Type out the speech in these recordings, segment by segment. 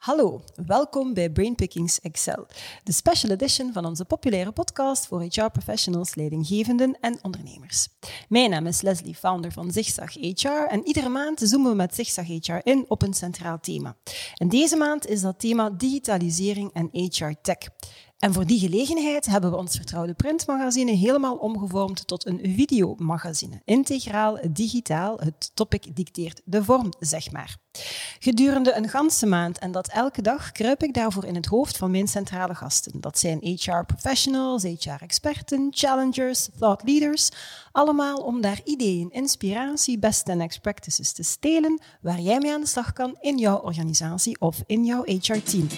Hallo, welkom bij Brainpickings Excel, de special edition van onze populaire podcast voor HR-professionals, leidinggevenden en ondernemers. Mijn naam is Leslie, founder van Zigzag HR en iedere maand zoomen we met Zigzag HR in op een centraal thema. En deze maand is dat thema digitalisering en HR tech. En voor die gelegenheid hebben we ons vertrouwde printmagazine helemaal omgevormd tot een videomagazine. Integraal, digitaal, het topic dicteert de vorm, zeg maar. Gedurende een ganse maand en dat elke dag kruip ik daarvoor in het hoofd van mijn centrale gasten. Dat zijn HR-professionals, HR-experten, challengers, thought leaders. Allemaal om daar ideeën, inspiratie, best and practices te stelen waar jij mee aan de slag kan in jouw organisatie of in jouw HR-team.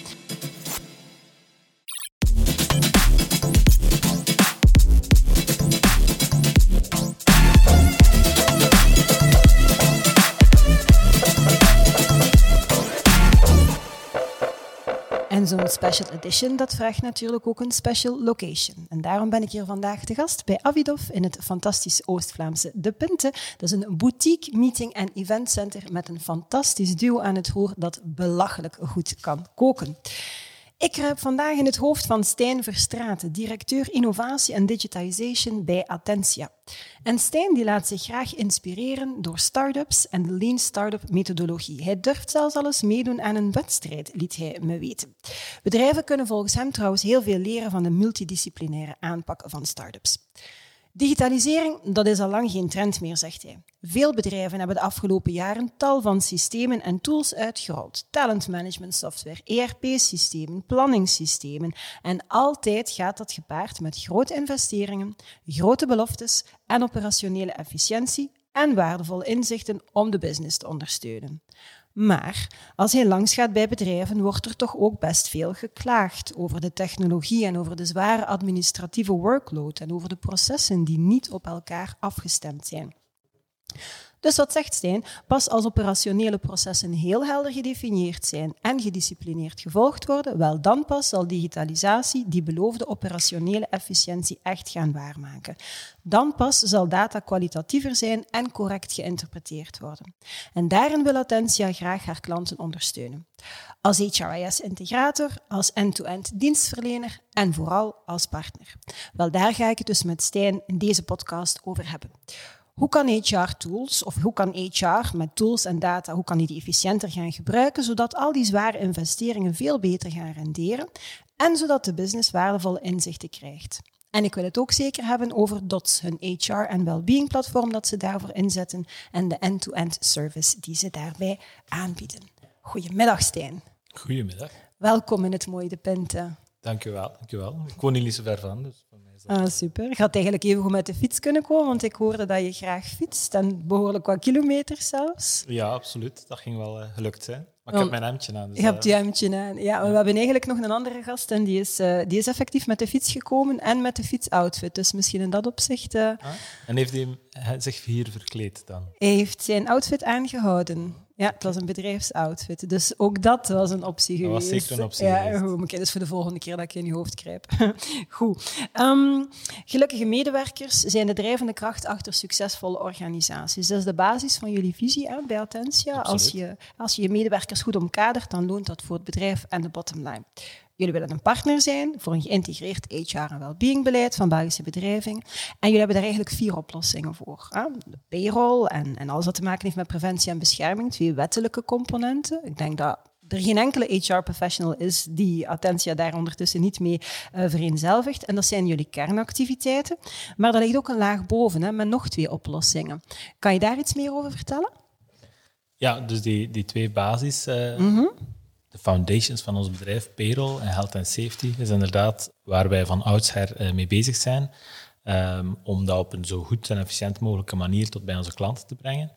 Zo'n special edition, dat vraagt natuurlijk ook een special location. En daarom ben ik hier vandaag te gast bij Avidov in het fantastisch Oost-Vlaamse De Pinte. Dat is een boutique, meeting en eventcenter met een fantastisch duo aan het roer dat belachelijk goed kan koken. Ik kruip vandaag in het hoofd van Stijn Verstraeten, directeur innovatie en digitization bij Attentia. En Stijn die laat zich graag inspireren door start-ups en de lean startup methodologie. Hij durft zelfs alles meedoen aan een wedstrijd, liet hij me weten. Bedrijven kunnen volgens hem trouwens heel veel leren van de multidisciplinaire aanpak van start-ups. Digitalisering, dat is al lang geen trend meer, zegt hij. Veel bedrijven hebben de afgelopen jaren tal van systemen en tools uitgerold. Talent management software, ERP-systemen, planningssystemen. En altijd gaat dat gepaard met grote investeringen, grote beloftes en operationele efficiëntie en waardevolle inzichten om de business te ondersteunen. Maar als hij langs gaat bij bedrijven, wordt er toch ook best veel geklaagd over de technologie en over de zware administratieve workload en over de processen die niet op elkaar afgestemd zijn. Dus wat zegt Stijn? Pas als operationele processen heel helder gedefinieerd zijn en gedisciplineerd gevolgd worden, wel dan pas zal digitalisatie die beloofde operationele efficiëntie echt gaan waarmaken. Dan pas zal data kwalitatiever zijn en correct geïnterpreteerd worden. En daarin wil Attentia graag haar klanten ondersteunen. Als HRIS-integrator, als end-to-end dienstverlener en vooral als partner. Wel, daar ga ik het dus met Stijn in deze podcast over hebben. Hoe kan HR-tools of hoe kan HR met tools en data, hoe kan die die efficiënter gaan gebruiken, zodat al die zware investeringen veel beter gaan renderen en zodat de business waardevolle inzichten krijgt. En ik wil het ook zeker hebben over DOTS, hun HR en well-being platform dat ze daarvoor inzetten en de end-to-end service die ze daarbij aanbieden. Goedemiddag Stijn. Goedemiddag. Welkom in het mooie De Pinte. Dank u wel. Dank u wel. Ik woon niet zo ver van, dus Ah, super. Je had eigenlijk even goed met de fiets kunnen komen, want ik hoorde dat je graag fietst en behoorlijk wat kilometers zelfs. Ja, absoluut. Dat ging wel uh, gelukt zijn. Maar ik heb mijn hemdje aan. Dus, je hebt je hemdje aan. Ja, we hebben eigenlijk nog een andere gast en die is, uh, die is effectief met de fiets gekomen en met de fietsoutfit. Dus misschien in dat opzicht... Uh, ah, en heeft hij zich hier verkleed dan? Hij heeft zijn outfit aangehouden. Ja, het was een bedrijfsoutfit. Dus ook dat was een optie geweest. Dat was zeker een optie ja, Goed, maar dus voor de volgende keer dat ik in je hoofd krijp. goed. Um, gelukkige medewerkers zijn de drijvende kracht achter succesvolle organisaties. Dat is de basis van jullie visie hè, bij Attentia. Als je, als je je medewerkers goed omkadert, dan loont dat voor het bedrijf en de bottom line. Jullie willen een partner zijn voor een geïntegreerd HR- en well-being beleid van Belgische bedrijven. En jullie hebben daar eigenlijk vier oplossingen voor. De payroll en, en alles wat te maken heeft met preventie en bescherming, twee wettelijke componenten. Ik denk dat er geen enkele HR-professional is die Attentia daar ondertussen niet mee uh, vereenzelvigt. En dat zijn jullie kernactiviteiten. Maar daar ligt ook een laag boven hè, met nog twee oplossingen. Kan je daar iets meer over vertellen? Ja, dus die, die twee basis... Uh, mm de foundations van ons bedrijf, payroll en health and safety, is inderdaad waar wij van oudsher uh, mee bezig zijn, um, om dat op een zo goed en efficiënt mogelijke manier tot bij onze klanten te brengen.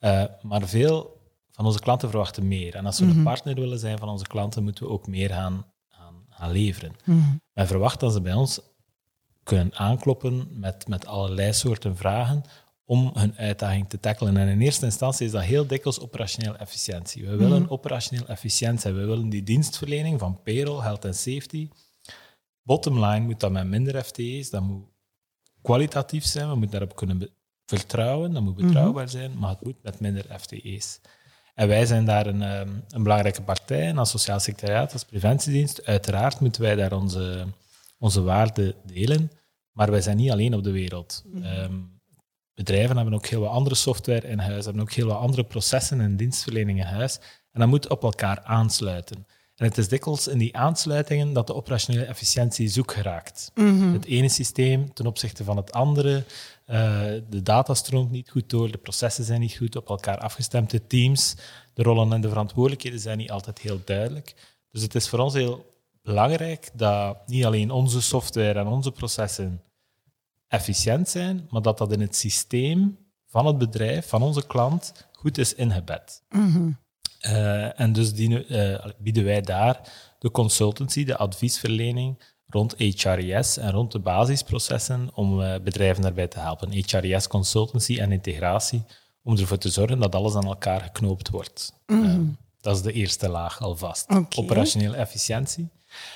Uh, maar veel van onze klanten verwachten meer. En als we mm -hmm. een partner willen zijn van onze klanten, moeten we ook meer gaan, gaan, gaan leveren. Mm -hmm. Wij verwachten dat ze bij ons kunnen aankloppen met, met allerlei soorten vragen om hun uitdaging te tackelen. En in eerste instantie is dat heel dikwijls operationeel efficiëntie. We willen mm. operationeel efficiënt zijn. We willen die dienstverlening van payroll, health en safety. Bottom line moet dat met minder FTE's, dat moet kwalitatief zijn, we moeten daarop kunnen vertrouwen, dat moet mhm. betrouwbaar zijn, maar het moet met minder FTE's. En wij zijn daar een, ehm, een belangrijke partij, een sociaal secretariaat als preventiedienst. Uiteraard moeten wij daar onze, onze waarden delen, maar wij zijn niet alleen op de wereld. Ehm, bedrijven hebben ook heel wat andere software in huis, hebben ook heel wat andere processen en dienstverlening in huis. En dat moet op elkaar aansluiten. En het is dikwijls in die aansluitingen dat de operationele efficiëntie zoek geraakt. Het ene systeem ten opzichte van het andere. Uh, de data stroomt niet goed door, de processen zijn niet goed op elkaar afgestemd. De teams, de rollen en de verantwoordelijkheden zijn niet altijd heel duidelijk. Dus het is voor ons heel belangrijk dat niet alleen onze software en onze processen efficiënt zijn, maar dat dat in het systeem van het bedrijf, van onze klant, goed is ingebed. Uh, en dus die, uh, bieden wij daar de consultancy, de adviesverlening rond HRIS en rond de basisprocessen om uh, bedrijven daarbij te helpen. HRIS, consultancy en integratie, om ervoor te zorgen dat alles aan elkaar geknoopt wordt. Mm. dat is de eerste laag alvast. Okay. Operationele efficiëntie.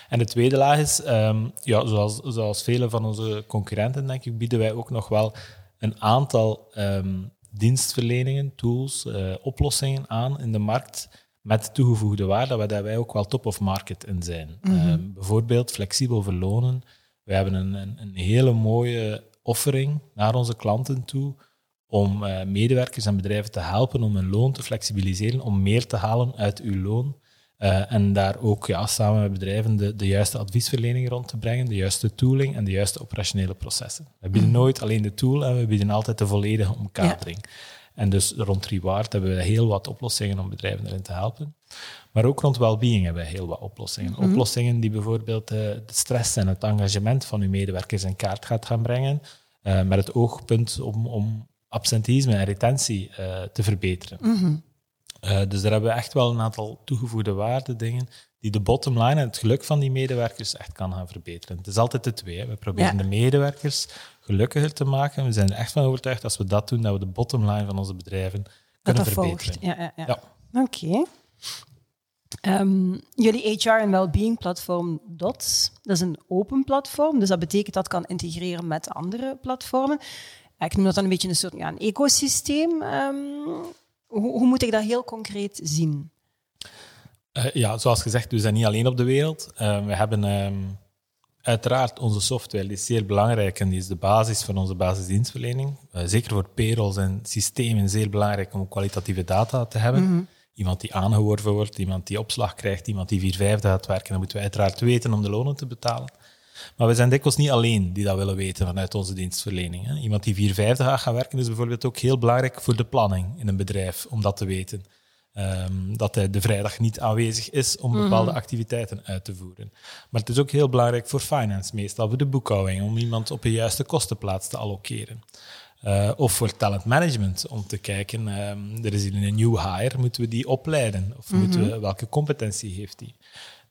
En de tweede laag is, um, ja, zoals, zoals vele van onze concurrenten, denk ik, bieden wij ook nog wel een aantal um, dienstverleningen, tools, uh, oplossingen aan in de markt met toegevoegde waarde, waar wij ook wel top of market in zijn. Mm -hmm. bijvoorbeeld flexibel verlonen. We hebben een, een, een, hele mooie offering naar onze klanten toe om uh, medewerkers en bedrijven te helpen om hun loon te flexibiliseren, om meer te halen uit uw loon. Uh, en daar ook ja, samen met bedrijven de, de juiste adviesverlening rond te brengen, de juiste tooling en de juiste operationele processen. We bieden mhm. nooit alleen de tool en we bieden altijd de volledige omkadering. En dus rond reward hebben we heel wat oplossingen om bedrijven erin te helpen. Maar ook rond well-being hebben we heel wat oplossingen. Mhm. Oplossingen die bijvoorbeeld uh, de stress en het engagement van uw medewerkers in kaart gaat gaan brengen, uh, met het oogpunt om, om absenteïsme en retentie te verbeteren. Mm uh, dus daar hebben we echt wel een aantal toegevoegde waarde dingen die de bottom line en het geluk van die medewerkers echt kan gaan verbeteren. Het is altijd de twee. We proberen de medewerkers gelukkiger te maken. We zijn er echt van overtuigd als we dat doen, dat we de bottom line van onze bedrijven kunnen verbeteren. Ja, ja, ja. ja. Oké. Okay. Um, ehm, jullie HR en Wellbeing platform DOTS, dat is een open platform, dus dat betekent dat kan integreren met andere platformen. Ik noem dat dan een beetje een soort ja, een ecosysteem. Um, hoe, hoe moet ik dat heel concreet zien? Uh, ja, zoals gezegd, we zijn niet alleen op de wereld. Uh, we hebben um, uiteraard onze software, die is zeer belangrijk en die is de basis van onze basisdienstverlening. Uh, zeker voor payroll zijn systemen zeer belangrijk om kwalitatieve data te hebben. Mm -hmm. Iemand die aangeworven wordt, iemand die opslag krijgt, iemand die vier vijfde gaat werken, dat moeten we uiteraard weten om de lonen te betalen. Maar we zijn dikwijls niet alleen die dat willen weten vanuit onze dienstverlening. Hè. Iemand die vier vijfde gaat gaan werken is bijvoorbeeld ook heel belangrijk voor de planning in een bedrijf, om dat te weten. Um, dat hij de vrijdag niet aanwezig is om mhm. bepaalde activiteiten uit te voeren. Maar het is ook heel belangrijk voor finance, meestal voor de boekhouding, om iemand op een juiste kostenplaats te allokeren. Uh, of voor talent management, om te kijken, um, er is hier een nieuw hire, moeten we die opleiden? Of mm moeten we, welke competentie heeft die?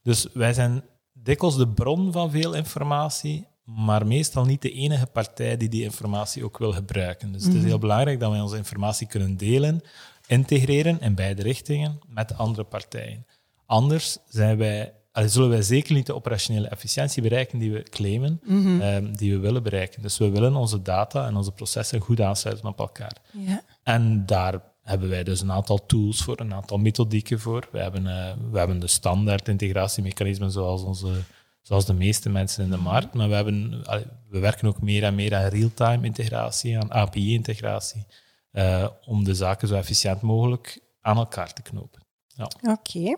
Dus wij zijn dikwijls de bron van veel informatie, maar meestal niet de enige partij die die informatie ook wil gebruiken. Dus het is mhm. heel belangrijk dat wij onze informatie kunnen delen, integreren in beide richtingen met andere partijen. Anders zijn wij, zullen wij zeker niet de operationele efficiëntie bereiken die we claimen, mhm. ehm, die we willen bereiken. Dus we willen onze data en onze processen goed aansluiten op elkaar. Ja. En daar hebben wij dus een aantal tools voor, een aantal methodieken voor. We hebben, uh, we hebben de standaard integratiemechanismen zoals, onze, zoals de meeste mensen in de markt, maar we, hebben, we werken ook meer en meer aan real-time integratie, aan API-integratie, uh, eh, om de zaken zo efficiënt mogelijk aan elkaar te knopen. Ja. Oké. Okay.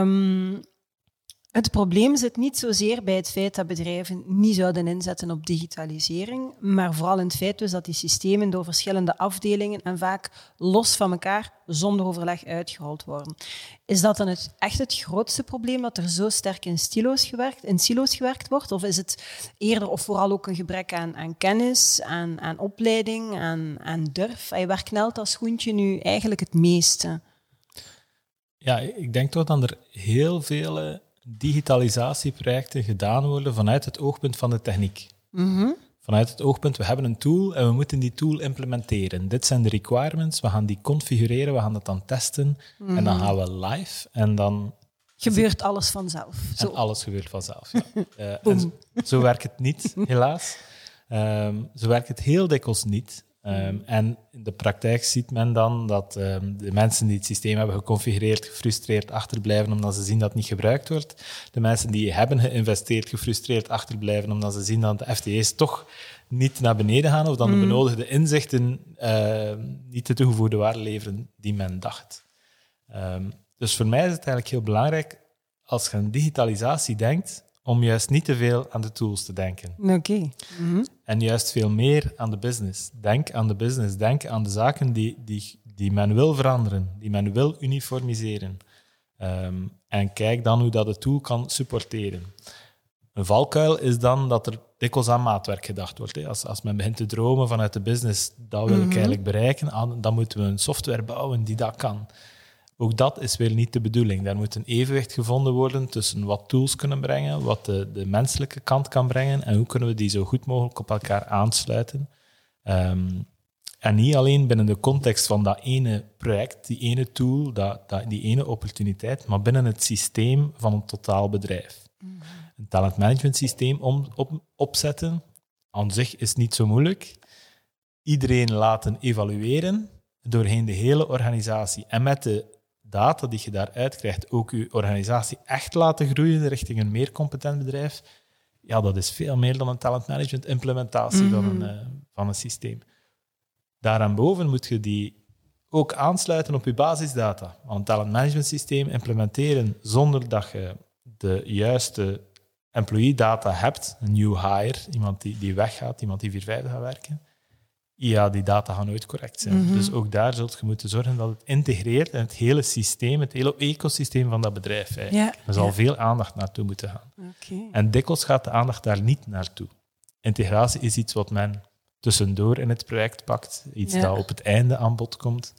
Um, ehm, het probleem zit niet zozeer bij het feit dat bedrijven niet zouden inzetten op digitalisering, maar vooral in het feit dus dat die systemen door verschillende afdelingen en vaak los van elkaar zonder overleg uitgerold worden. Is dat dan het, echt het grootste probleem dat er zo sterk in silo's gewerkt, in silo's gewerkt wordt? Of is het eerder of vooral ook een gebrek aan, aan kennis, aan, aan opleiding, aan, aan durf? Waar knelt dat schoentje nu eigenlijk het meeste? Ja, ik denk toch dat er heel veel digitalisatieprojecten gedaan worden vanuit het oogpunt van de techniek. Mhm. Vanuit het oogpunt, we hebben een tool en we moeten die tool implementeren. Dit zijn de requirements, we gaan die configureren, we gaan dat dan testen en dan mhm. gaan we live en dan... Gebeurt alles vanzelf. Zo. En alles gebeurt vanzelf, ja. uh, zo werkt het niet, helaas. Um, zo werkt het heel dikwijls niet. Ehm, en in de praktijk ziet men dan dat ehm, de mensen die het systeem hebben geconfigureerd, gefrustreerd achterblijven omdat ze zien dat het niet gebruikt wordt. De mensen die hebben geïnvesteerd, gefrustreerd achterblijven omdat ze zien dat de FTE's toch niet naar beneden gaan of dan de benodigde inzichten uh, niet de toegevoegde waarde leveren die men dacht. dus voor mij is het eigenlijk heel belangrijk als je aan digitalisatie denkt, om juist niet te veel aan de tools te denken. Oké. Mhm. En juist veel meer aan de business. Denk aan de business. Denk aan de zaken die, die, die men wil veranderen, die men wil uniformiseren. Ehm, en kijk dan hoe dat de tool kan supporteren. Een valkuil is dan dat er dikwijls aan maatwerk gedacht wordt. Als, als men begint te dromen vanuit de business, dat wil ik mhm. eigenlijk bereiken, dan moeten we een software bouwen die dat kan. Ook dat is weer niet de bedoeling. Daar moet een evenwicht gevonden worden tussen wat tools kunnen brengen, wat de, de menselijke kant kan brengen en hoe kunnen we die zo goed mogelijk op elkaar aansluiten. Ehm, en niet alleen binnen de context van dat ene project, die ene tool, dat, dat, die ene opportuniteit, maar binnen het systeem van een totaal bedrijf. Mm. Een talentmanagement systeem om, op, opzetten, aan zich is niet zo moeilijk. Iedereen laten evalueren doorheen de hele organisatie en met de data die je daaruit krijgt ook je organisatie echt laten groeien richting een meer competent bedrijf, ja, dat is veel meer dan een talentmanagement implementatie van, een, uh, van een systeem. Daaraan moet je die ook aansluiten op je basisdata. Want een talentmanagement systeem implementeren zonder dat je de juiste employee data hebt, een new hire, iemand die, die weggaat, iemand die 4-5 gaat werken, ja, die data gaan nooit correct zijn. Mhm. Dus ook daar zult je moeten zorgen dat het integreert in het hele systeem, het hele ecosysteem van dat bedrijf. Ja, er zal veel aandacht naartoe moeten gaan. Okay. En dikwijls gaat de aandacht daar niet naartoe. Integratie is iets wat men tussendoor in het project pakt, iets dat op het einde aan bod komt,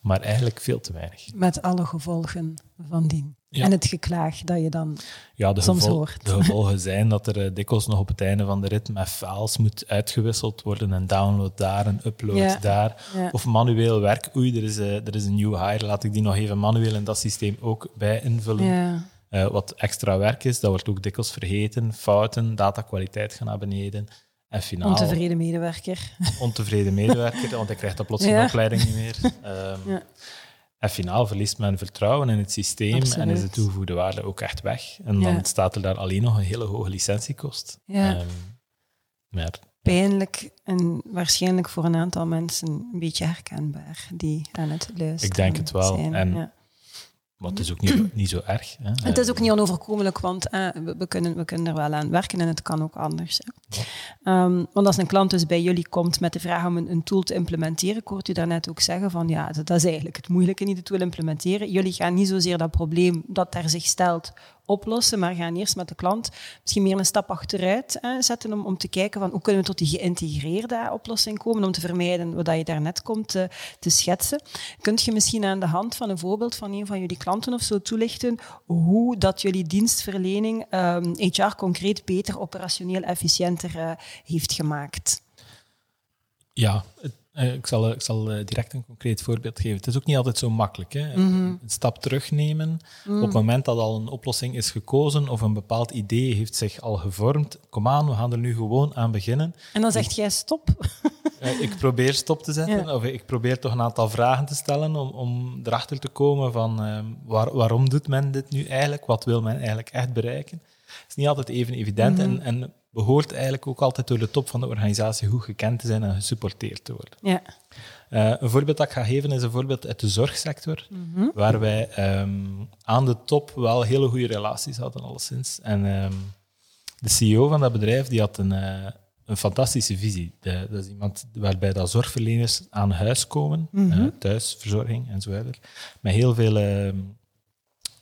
maar eigenlijk veel te weinig. Met alle gevolgen van dien. En het geklaag dat je dan ja, de soms hoort. De gevolgen zijn dat er uh, dikwijls nog op het einde van de rit met files moet uitgewisseld worden. En download daar en upload daar. Of manueel werk. Oei, er is, uh, er is een new hire. Laat ik die nog even manueel in dat systeem ook bij invullen. Uh, wat extra werk is, dat wordt ook dikwijls vergeten. Fouten, datakwaliteit gaan naar beneden. En finaal, ontevreden medewerker. Ontevreden medewerker, want hij krijgt dan plots een opleiding niet meer. Um, en finaal verliest men vertrouwen in het systeem en is de toegevoegde waarde ook echt weg. En dan staat er daar alleen nog een hele hoge licentiekost. Ja. Um, maar, Pijnlijk en waarschijnlijk voor een aantal mensen een beetje herkenbaar die aan het luisteren Ik denk het wel. En maar het is ook niet, niet zo erg. Hè. Het is ook niet onoverkomelijk, want eh, we, kunnen, we kunnen er wel aan werken en het kan ook anders. Um, want als een klant dus bij jullie komt met de vraag om een, een, tool te implementeren, ik hoorde u daarnet ook zeggen van ja, dat, dat is eigenlijk het moeilijke, niet de tool implementeren. Jullie gaan niet zozeer dat probleem dat daar zich stelt oplossen, maar gaan eerst met de klant misschien meer een stap achteruit zetten om, om te kijken van hoe kunnen we tot die geïntegreerde oplossing komen om te vermijden wat je daarnet komt te, schetsen. Kunt je misschien aan de hand van een voorbeeld van een van jullie klanten of zo toelichten hoe dat jullie dienstverlening um, ehm, HR concreet beter, operationeel efficiënter uh, heeft gemaakt? Ja, het eh, ik zal, ik zal eh, direct een concreet voorbeeld geven. Het is ook niet altijd zo makkelijk. Hè? Mhm. Een stap terugnemen. Op het moment dat al een oplossing is gekozen of een bepaald idee heeft zich al gevormd, kom aan, we gaan er nu gewoon aan beginnen. En dan zegt jij stop? Uh, ik probeer stop te zetten, of ik probeer toch een aantal vragen te stellen om, om erachter te komen van uh, waar, waarom doet men dit nu eigenlijk? Wat wil men eigenlijk echt bereiken? Het is niet altijd even evident mhm. en, en behoort eigenlijk ook altijd door de top van de organisatie goed gekend te zijn en gesupporteerd te worden. Ja. Uh, een voorbeeld dat ik ga geven is een voorbeeld uit de zorgsector, mhm. waar wij um, aan de top wel hele goede relaties hadden, alleszins. En um, de CEO van dat bedrijf die had een, uh, een fantastische visie. De, dat is iemand waarbij dat zorgverleners aan huis komen, mm -hmm. uh, thuisverzorging en zo verder, met heel veel um,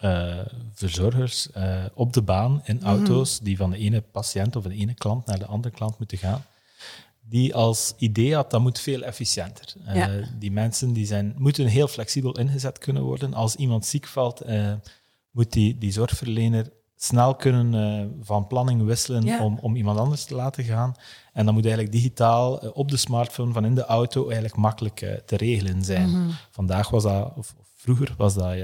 uh, verzorgers uh, op de baan in mhm. auto's die van de ene patiënt of de ene klant naar de andere klant moeten gaan. Die als idee had, dat moet veel efficiënter. Uh, Die mensen die zijn, moeten heel flexibel ingezet kunnen worden. Als iemand ziek valt, moet die, die zorgverlener snel kunnen van planning wisselen om, om iemand anders te laten gaan. En dat moet eigenlijk digitaal op de smartphone van in de auto eigenlijk makkelijk te regelen zijn. Mhm. Vandaag was dat, of, of vroeger was dat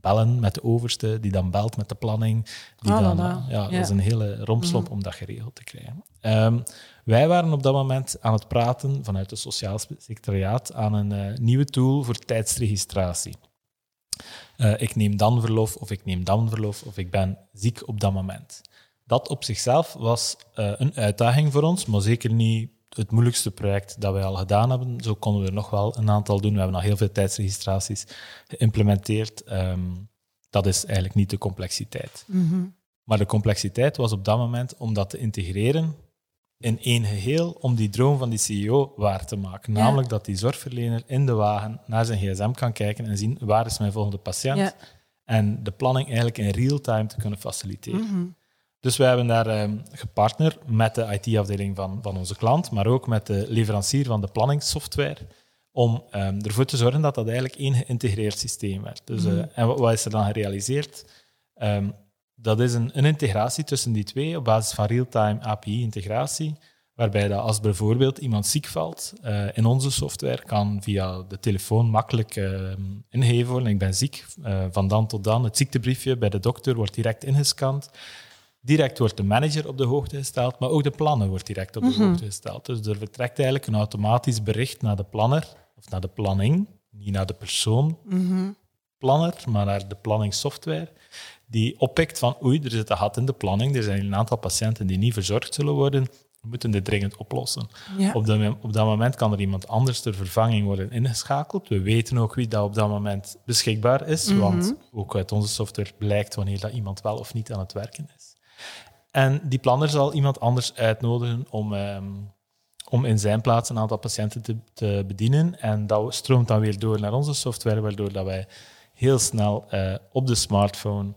bellen met de overste, die dan belt met de planning. Die Ah, dan, ja, Ja. dat is een hele rompslomp om dat geregeld te krijgen. Ehm, wij waren op dat moment aan het praten vanuit het Sociaal Secretariaat aan een eh, nieuwe tool voor tijdsregistratie. Eh, ik neem dan verlof, of ik neem dan verlof, of ik ben ziek op dat moment. Dat op zichzelf was eh, een uitdaging voor ons, maar zeker niet het moeilijkste project dat wij al gedaan hebben. Zo konden we er nog wel een aantal doen. We hebben al heel veel tijdsregistraties geïmplementeerd. Ehm, dat is eigenlijk niet de complexiteit. Maar de complexiteit was op dat moment om dat te integreren in één geheel, om die droom van die CEO waar te maken. Ja. Namelijk dat die zorgverlener in de wagen naar zijn gsm kan kijken en zien waar is mijn volgende patiënt. Ja. En de planning eigenlijk in real time te kunnen faciliteren. Dus wij hebben daar ehm, gepartnerd met de IT-afdeling van, van onze klant, maar ook met de leverancier van de planningssoftware, om ehm, ervoor te zorgen dat dat eigenlijk één geïntegreerd systeem werd. Dus, eh, en wat, wat is er dan gerealiseerd? Ehm, dat is een, een integratie tussen die twee op basis van real-time API-integratie, waarbij dat als bijvoorbeeld iemand ziek valt, eh, in onze software kan via de telefoon makkelijk ehm, ingeven, ik ben ziek, eh, van dan tot dan. Het ziektebriefje bij de dokter wordt direct ingescand. Direct wordt de manager op de hoogte gesteld, maar ook de planner wordt direct op de hoogte gesteld. Dus er vertrekt eigenlijk een automatisch bericht naar de planner, of naar de planning, niet naar de persoon planner, maar naar de planningssoftware, die oppikt van oei, er zit een gat in de planning, er zijn een aantal patiënten die niet verzorgd zullen worden, we moeten dit dringend oplossen. Ja. Op, dat, op dat moment kan er iemand anders ter vervanging worden ingeschakeld. We weten ook wie dat op dat moment beschikbaar is, want ook uit onze software blijkt wanneer dat iemand wel of niet aan het werken is. En die planner zal iemand anders uitnodigen om, ehm, om in zijn plaats een aantal patiënten te, te bedienen. En dat stroomt dan weer door naar onze software, waardoor dat wij heel snel eh, op de smartphone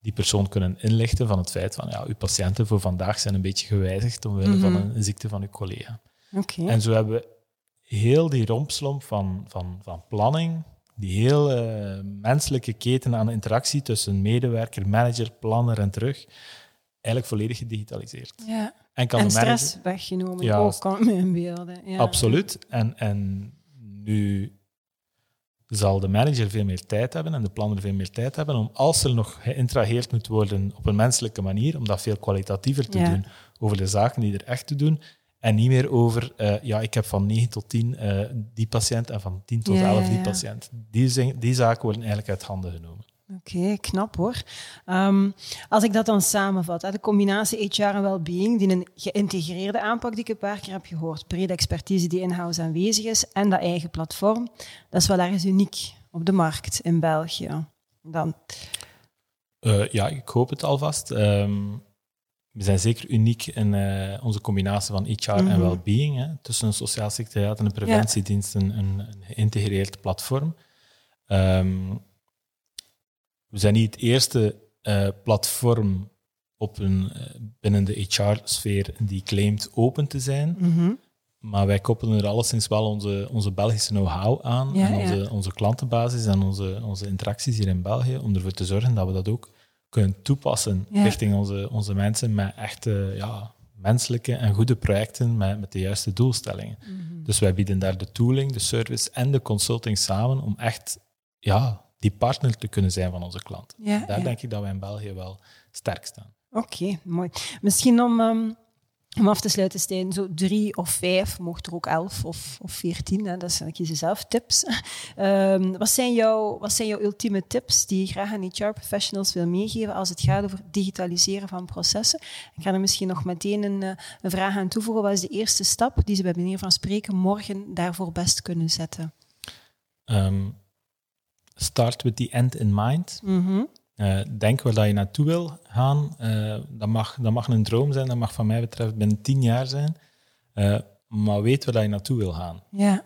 die persoon kunnen inlichten van het feit van ja, uw patiënten voor vandaag zijn een beetje gewijzigd omwille van een, een ziekte van uw collega. Oké. En zo hebben we heel die rompslomp van, van, van planning, die heel eh, menselijke keten aan interactie tussen medewerker, manager, planner en terug, eigenlijk volledig gedigitaliseerd. Ja. En kan En de manager... stress weggenomen. Ja. ook kan ik me inbeelden. Ja. Absoluut. En, en nu zal de manager veel meer tijd hebben en de planner veel meer tijd hebben om, als er nog geïntrageerd moet worden op een menselijke manier, om dat veel kwalitatiever te Ja. doen over de zaken die er echt te doen. En niet meer over, eh, ja, ik heb van 9 tot 10 eh, die patiënt en van 10 tot Ja, 11 ja, die patiënt. Die, die zaken worden eigenlijk uit handen genomen. Oké, knap hoor. Ehm, als ik dat dan samenvat, de combinatie HR en well-being, die een geïntegreerde aanpak die ik een paar keer heb gehoord, brede expertise die in-house aanwezig is en dat eigen platform, dat is wel ergens uniek op de markt in België. Dan, Eh, ja, ik hoop het alvast. Ehm, we zijn zeker uniek in eh, onze combinatie van HR Mhm. en well-being. Hè, tussen een sociaal secretariaat en een preventiedienst, een, een, een geïntegreerd platform. Ehm, we zijn niet het eerste eh, platform op een, eh, binnen de HR-sfeer die claimt open te zijn. Mhm. Maar wij koppelen er alleszins wel onze, onze Belgische know-how aan Ja, en onze, ja. onze klantenbasis en onze, onze interacties hier in België, om ervoor te zorgen dat we dat ook kunnen toepassen Ja. richting onze, onze mensen met echte ja, menselijke en goede projecten met, met de juiste doelstellingen. Mhm. Dus wij bieden daar de tooling, de service en de consulting samen om echt ja, die partner te kunnen zijn van onze klanten. Ja, daar ja. denk ik dat wij in België wel sterk staan. Oké, mooi. Misschien om, ehm, om af te sluiten, Stijn, zo drie of vijf, mocht er ook elf of, of veertien, hè, dat zijn, kies je zelf, tips. Ehm, wat, zijn jouw, wat zijn jouw ultieme tips die je graag aan HR-professionals wil meegeven als het gaat over digitaliseren van processen? Ik ga er misschien nog meteen een, eh, een vraag aan toevoegen. Wat is de eerste stap die ze bij meneer Van Spreken morgen daarvoor best kunnen zetten? Ehm, start with the end in mind. Mhm. Eh, denk waar dat je naartoe wil gaan. Eh, dat, mag, dat mag een droom zijn, dat mag van mij betreft binnen tien jaar zijn. Eh, maar weet waar dat je naartoe wil gaan. Ja,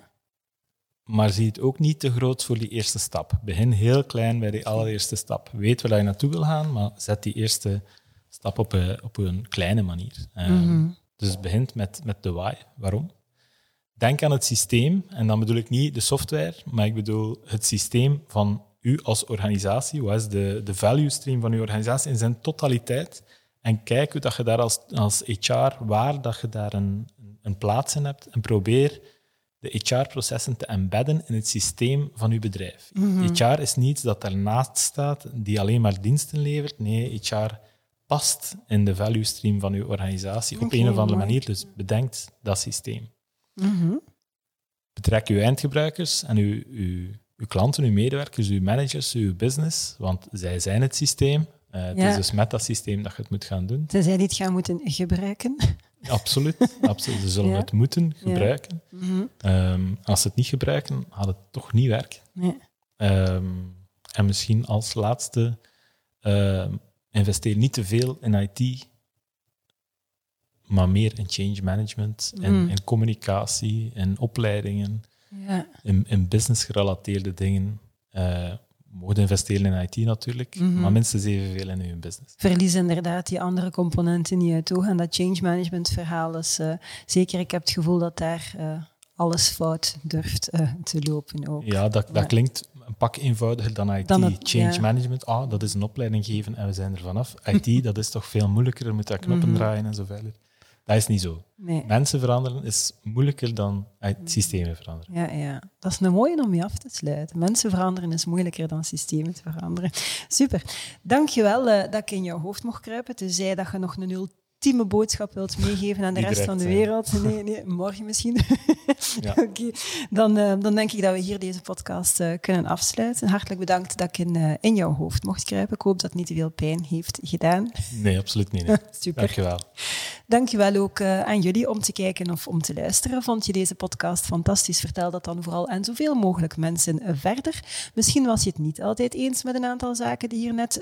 Maar zie het ook niet te groot voor die eerste stap. Begin heel klein bij die allereerste stap. Weet waar dat je naartoe wil gaan, maar zet die eerste stap op een, op een kleine manier. Mhm. Dus het begint met, met de why. Waarom? Denk aan het systeem, en dan bedoel ik niet de software, maar ik bedoel het systeem van u als organisatie. Wat is de, de value stream van uw organisatie in zijn totaliteit? En kijk hoe dat je daar als, als HR, waar dat je daar een, een plaats in hebt. En probeer de HR-processen te embedden in het systeem van uw bedrijf. Mhm. HR is niet dat daarnaast staat die alleen maar diensten levert. Nee, HR past in de value stream van uw organisatie op een of andere manier. Dus bedenkt dat systeem. Mhm. Betrek uw eindgebruikers en uw, uw, uw klanten, uw medewerkers, uw managers, uw business, want zij zijn het systeem. Eh, het Ja. is dus met dat systeem dat je het moet gaan doen. Tenzij die het gaan moeten gebruiken. Absoluut, absoluut. Ze zullen Ja. het moeten gebruiken. Mhm. Ehm, als ze het niet gebruiken, gaat het toch niet werken. Nee. Ehm, en misschien als laatste, ehm, investeer niet te veel in IT, maar meer in change management, in, Mm. in communicatie, in opleidingen, Ja. in, in business-gerelateerde dingen. Eh mogen investeren in IT natuurlijk, Mhm. maar minstens evenveel in uw business. Verlies inderdaad die andere componenten niet uit oog. En dat change management verhaal is eh, zeker, ik heb het gevoel dat daar eh, alles fout durft te lopen ook. Ja, dat, dat Ja. klinkt een pak eenvoudiger dan IT. Dan het- Change ja. management, ah, dat is een opleiding geven en we zijn er vanaf. IT, dat is toch veel moeilijker, moet daar knoppen Mhm. draaien en zo verder. Dat is niet zo. Nee. Mensen veranderen is moeilijker dan IT systemen veranderen. Ja, ja, dat is een mooie om je af te sluiten. Mensen veranderen is moeilijker dan systemen te veranderen. Super. Dankjewel eh dat ik in jouw hoofd mocht kruipen. Tenzij dat je nog een ultieme boodschap wilt meegeven aan de rest van de wereld. Nee, nee, morgen misschien. Ja. Oké, dan, eh, dan denk ik dat we hier deze podcast eh, kunnen afsluiten. Hartelijk bedankt dat ik in, eh, in jouw hoofd mocht kruipen. Ik hoop dat het niet te veel pijn heeft gedaan. Nee, absoluut niet. nee. Super. Dankjewel. Dankjewel ook aan jullie om te kijken of om te luisteren. Vond je deze podcast fantastisch? Vertel dat dan vooral aan zoveel mogelijk mensen verder. Misschien was je het niet altijd eens met een aantal zaken die hier net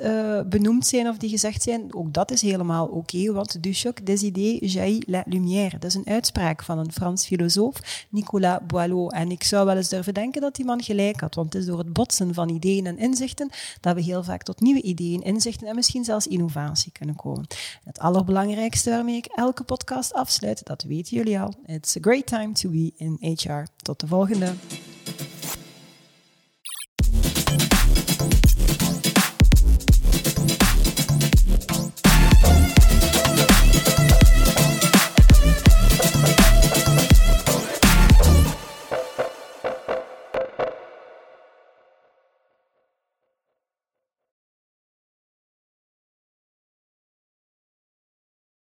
benoemd zijn of die gezegd zijn. Ook dat is helemaal oké, want choc des idées jaillit la lumière. Dat is een uitspraak van een Frans filosoof, Nicolas Boileau. En ik zou wel eens durven denken dat die man gelijk had, want het is door het botsen van ideeën en inzichten dat we heel vaak tot nieuwe ideeën, inzichten en misschien zelfs innovatie kunnen komen. Het allerbelangrijkste waarmee ik elke podcast afsluit, dat weten jullie al. It's a great time to be in HR. Tot de volgende.